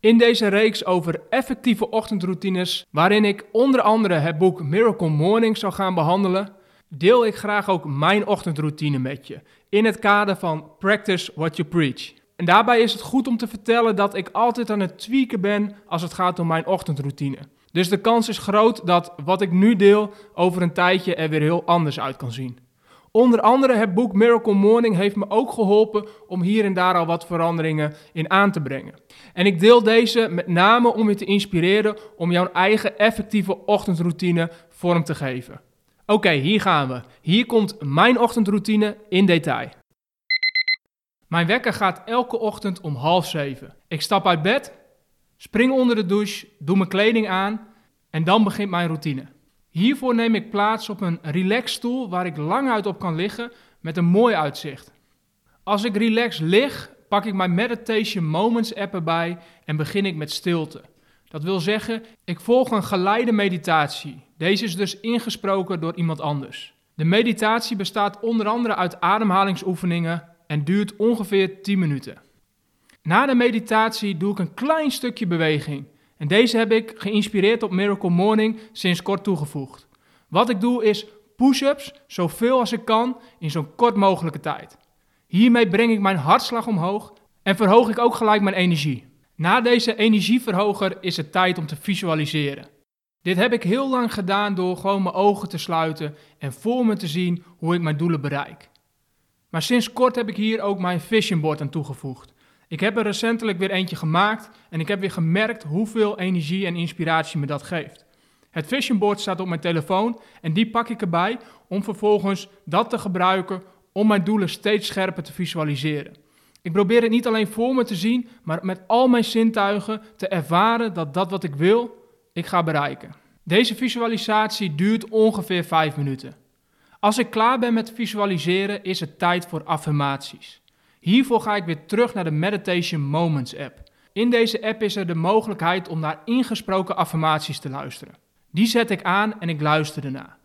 In deze reeks over effectieve ochtendroutines, waarin ik onder andere het boek Miracle Morning zal gaan behandelen, deel ik graag ook mijn ochtendroutine met je in het kader van Practice What You Preach. En daarbij is het goed om te vertellen dat ik altijd aan het tweaken ben als het gaat om mijn ochtendroutine. Dus de kans is groot dat wat ik nu deel over een tijdje er weer heel anders uit kan zien. Onder andere het boek Miracle Morning heeft me ook geholpen om hier en daar al wat veranderingen in aan te brengen. En ik deel deze met name om je te inspireren om jouw eigen effectieve ochtendroutine vorm te geven. Oké, hier gaan we. Hier komt mijn ochtendroutine in detail. Mijn wekker gaat elke ochtend om half zeven. Ik stap uit bed, spring onder de douche, doe mijn kleding aan en dan begint mijn routine. Hiervoor neem ik plaats op een relaxstoel waar ik lang uit op kan liggen met een mooi uitzicht. Als ik relax lig, pak ik mijn Meditation Moments app erbij en begin ik met stilte. Dat wil zeggen, ik volg een geleide meditatie. Deze is dus ingesproken door iemand anders. De meditatie bestaat onder andere uit ademhalingsoefeningen en duurt ongeveer 10 minuten. Na de meditatie doe ik een klein stukje beweging. En deze heb ik geïnspireerd op Miracle Morning sinds kort toegevoegd. Wat ik doe is push-ups zoveel als ik kan in zo'n kort mogelijke tijd. Hiermee breng ik mijn hartslag omhoog en verhoog ik ook gelijk mijn energie. Na deze energieverhoger is het tijd om te visualiseren. Dit heb ik heel lang gedaan door gewoon mijn ogen te sluiten en voor me te zien hoe ik mijn doelen bereik. Maar sinds kort heb ik hier ook mijn vision board aan toegevoegd. Ik heb er recentelijk weer eentje gemaakt en ik heb weer gemerkt hoeveel energie en inspiratie me dat geeft. Het vision board staat op mijn telefoon en die pak ik erbij om vervolgens dat te gebruiken om mijn doelen steeds scherper te visualiseren. Ik probeer het niet alleen voor me te zien, maar met al mijn zintuigen te ervaren dat dat wat ik wil, ik ga bereiken. Deze visualisatie duurt ongeveer 5 minuten. Als ik klaar ben met visualiseren, is het tijd voor affirmaties. Hiervoor ga ik weer terug naar de Meditation Moments app. In deze app is er de mogelijkheid om naar ingesproken affirmaties te luisteren. Die zet ik aan en ik luister ernaar.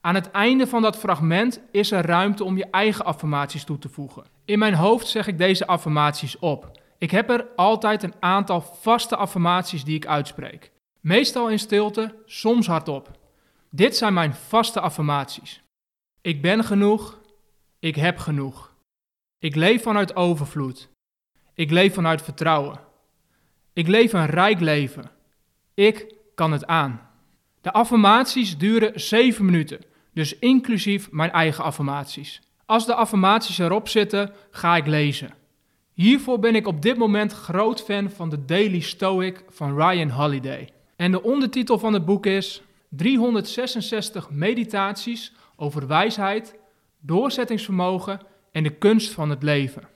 Aan het einde van dat fragment is er ruimte om je eigen affirmaties toe te voegen. In mijn hoofd zeg ik deze affirmaties op. Ik heb er altijd een aantal vaste affirmaties die ik uitspreek. Meestal in stilte, soms hardop. Dit zijn mijn vaste affirmaties. Ik ben genoeg. Ik heb genoeg. Ik leef vanuit overvloed. Ik leef vanuit vertrouwen. Ik leef een rijk leven. Ik kan het aan. De affirmaties duren 7 minuten, dus inclusief mijn eigen affirmaties. Als de affirmaties erop zitten, ga ik lezen. Hiervoor ben ik op dit moment groot fan van de Daily Stoic van Ryan Holiday. En de ondertitel van het boek is 366 meditaties over wijsheid, doorzettingsvermogen en de kunst van het leven.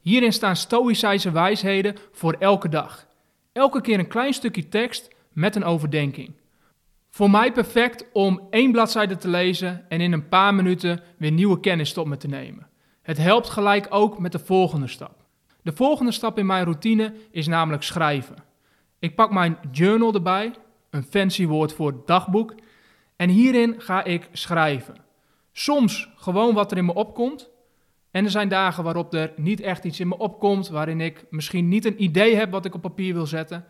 Hierin staan stoïcijnse wijsheden voor elke dag. Elke keer een klein stukje tekst met een overdenking. Voor mij perfect om één bladzijde te lezen en in een paar minuten weer nieuwe kennis tot me te nemen. Het helpt gelijk ook met de volgende stap. De volgende stap in mijn routine is namelijk schrijven. Ik pak mijn journal erbij, een fancy woord voor dagboek, en hierin ga ik schrijven. Soms gewoon wat er in me opkomt. En er zijn dagen waarop er niet echt iets in me opkomt, waarin ik misschien niet een idee heb wat ik op papier wil zetten,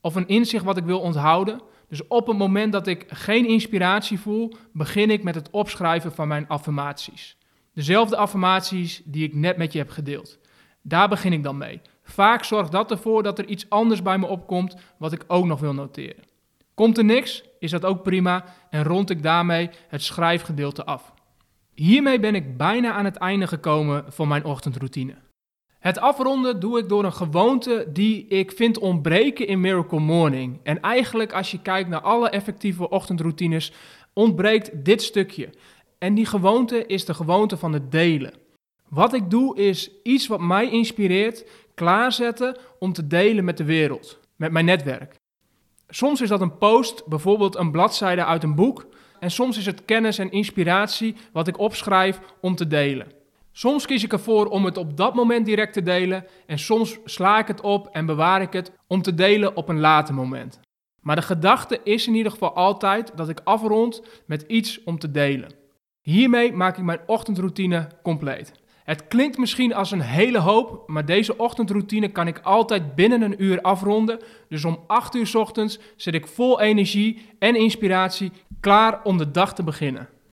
of een inzicht wat ik wil onthouden. Dus op het moment dat ik geen inspiratie voel, begin ik met het opschrijven van mijn affirmaties. Dezelfde affirmaties die ik net met je heb gedeeld. Daar begin ik dan mee. Vaak zorgt dat ervoor dat er iets anders bij me opkomt wat ik ook nog wil noteren. Komt er niks, is dat ook prima en rond ik daarmee het schrijfgedeelte af. Hiermee ben ik bijna aan het einde gekomen van mijn ochtendroutine. Het afronden doe ik door een gewoonte die ik vind ontbreken in Miracle Morning. En eigenlijk als je kijkt naar alle effectieve ochtendroutines, ontbreekt dit stukje. En die gewoonte is de gewoonte van het delen. Wat ik doe is iets wat mij inspireert, klaarzetten om te delen met de wereld, met mijn netwerk. Soms is dat een post, bijvoorbeeld een bladzijde uit een boek, en soms is het kennis en inspiratie wat ik opschrijf om te delen. Soms kies ik ervoor om het op dat moment direct te delen en soms sla ik het op en bewaar ik het om te delen op een later moment. Maar de gedachte is in ieder geval altijd dat ik afrond met iets om te delen. Hiermee maak ik mijn ochtendroutine compleet. Het klinkt misschien als een hele hoop, maar deze ochtendroutine kan ik altijd binnen een uur afronden. Dus om 8 uur ochtends zit ik vol energie en inspiratie klaar om de dag te beginnen.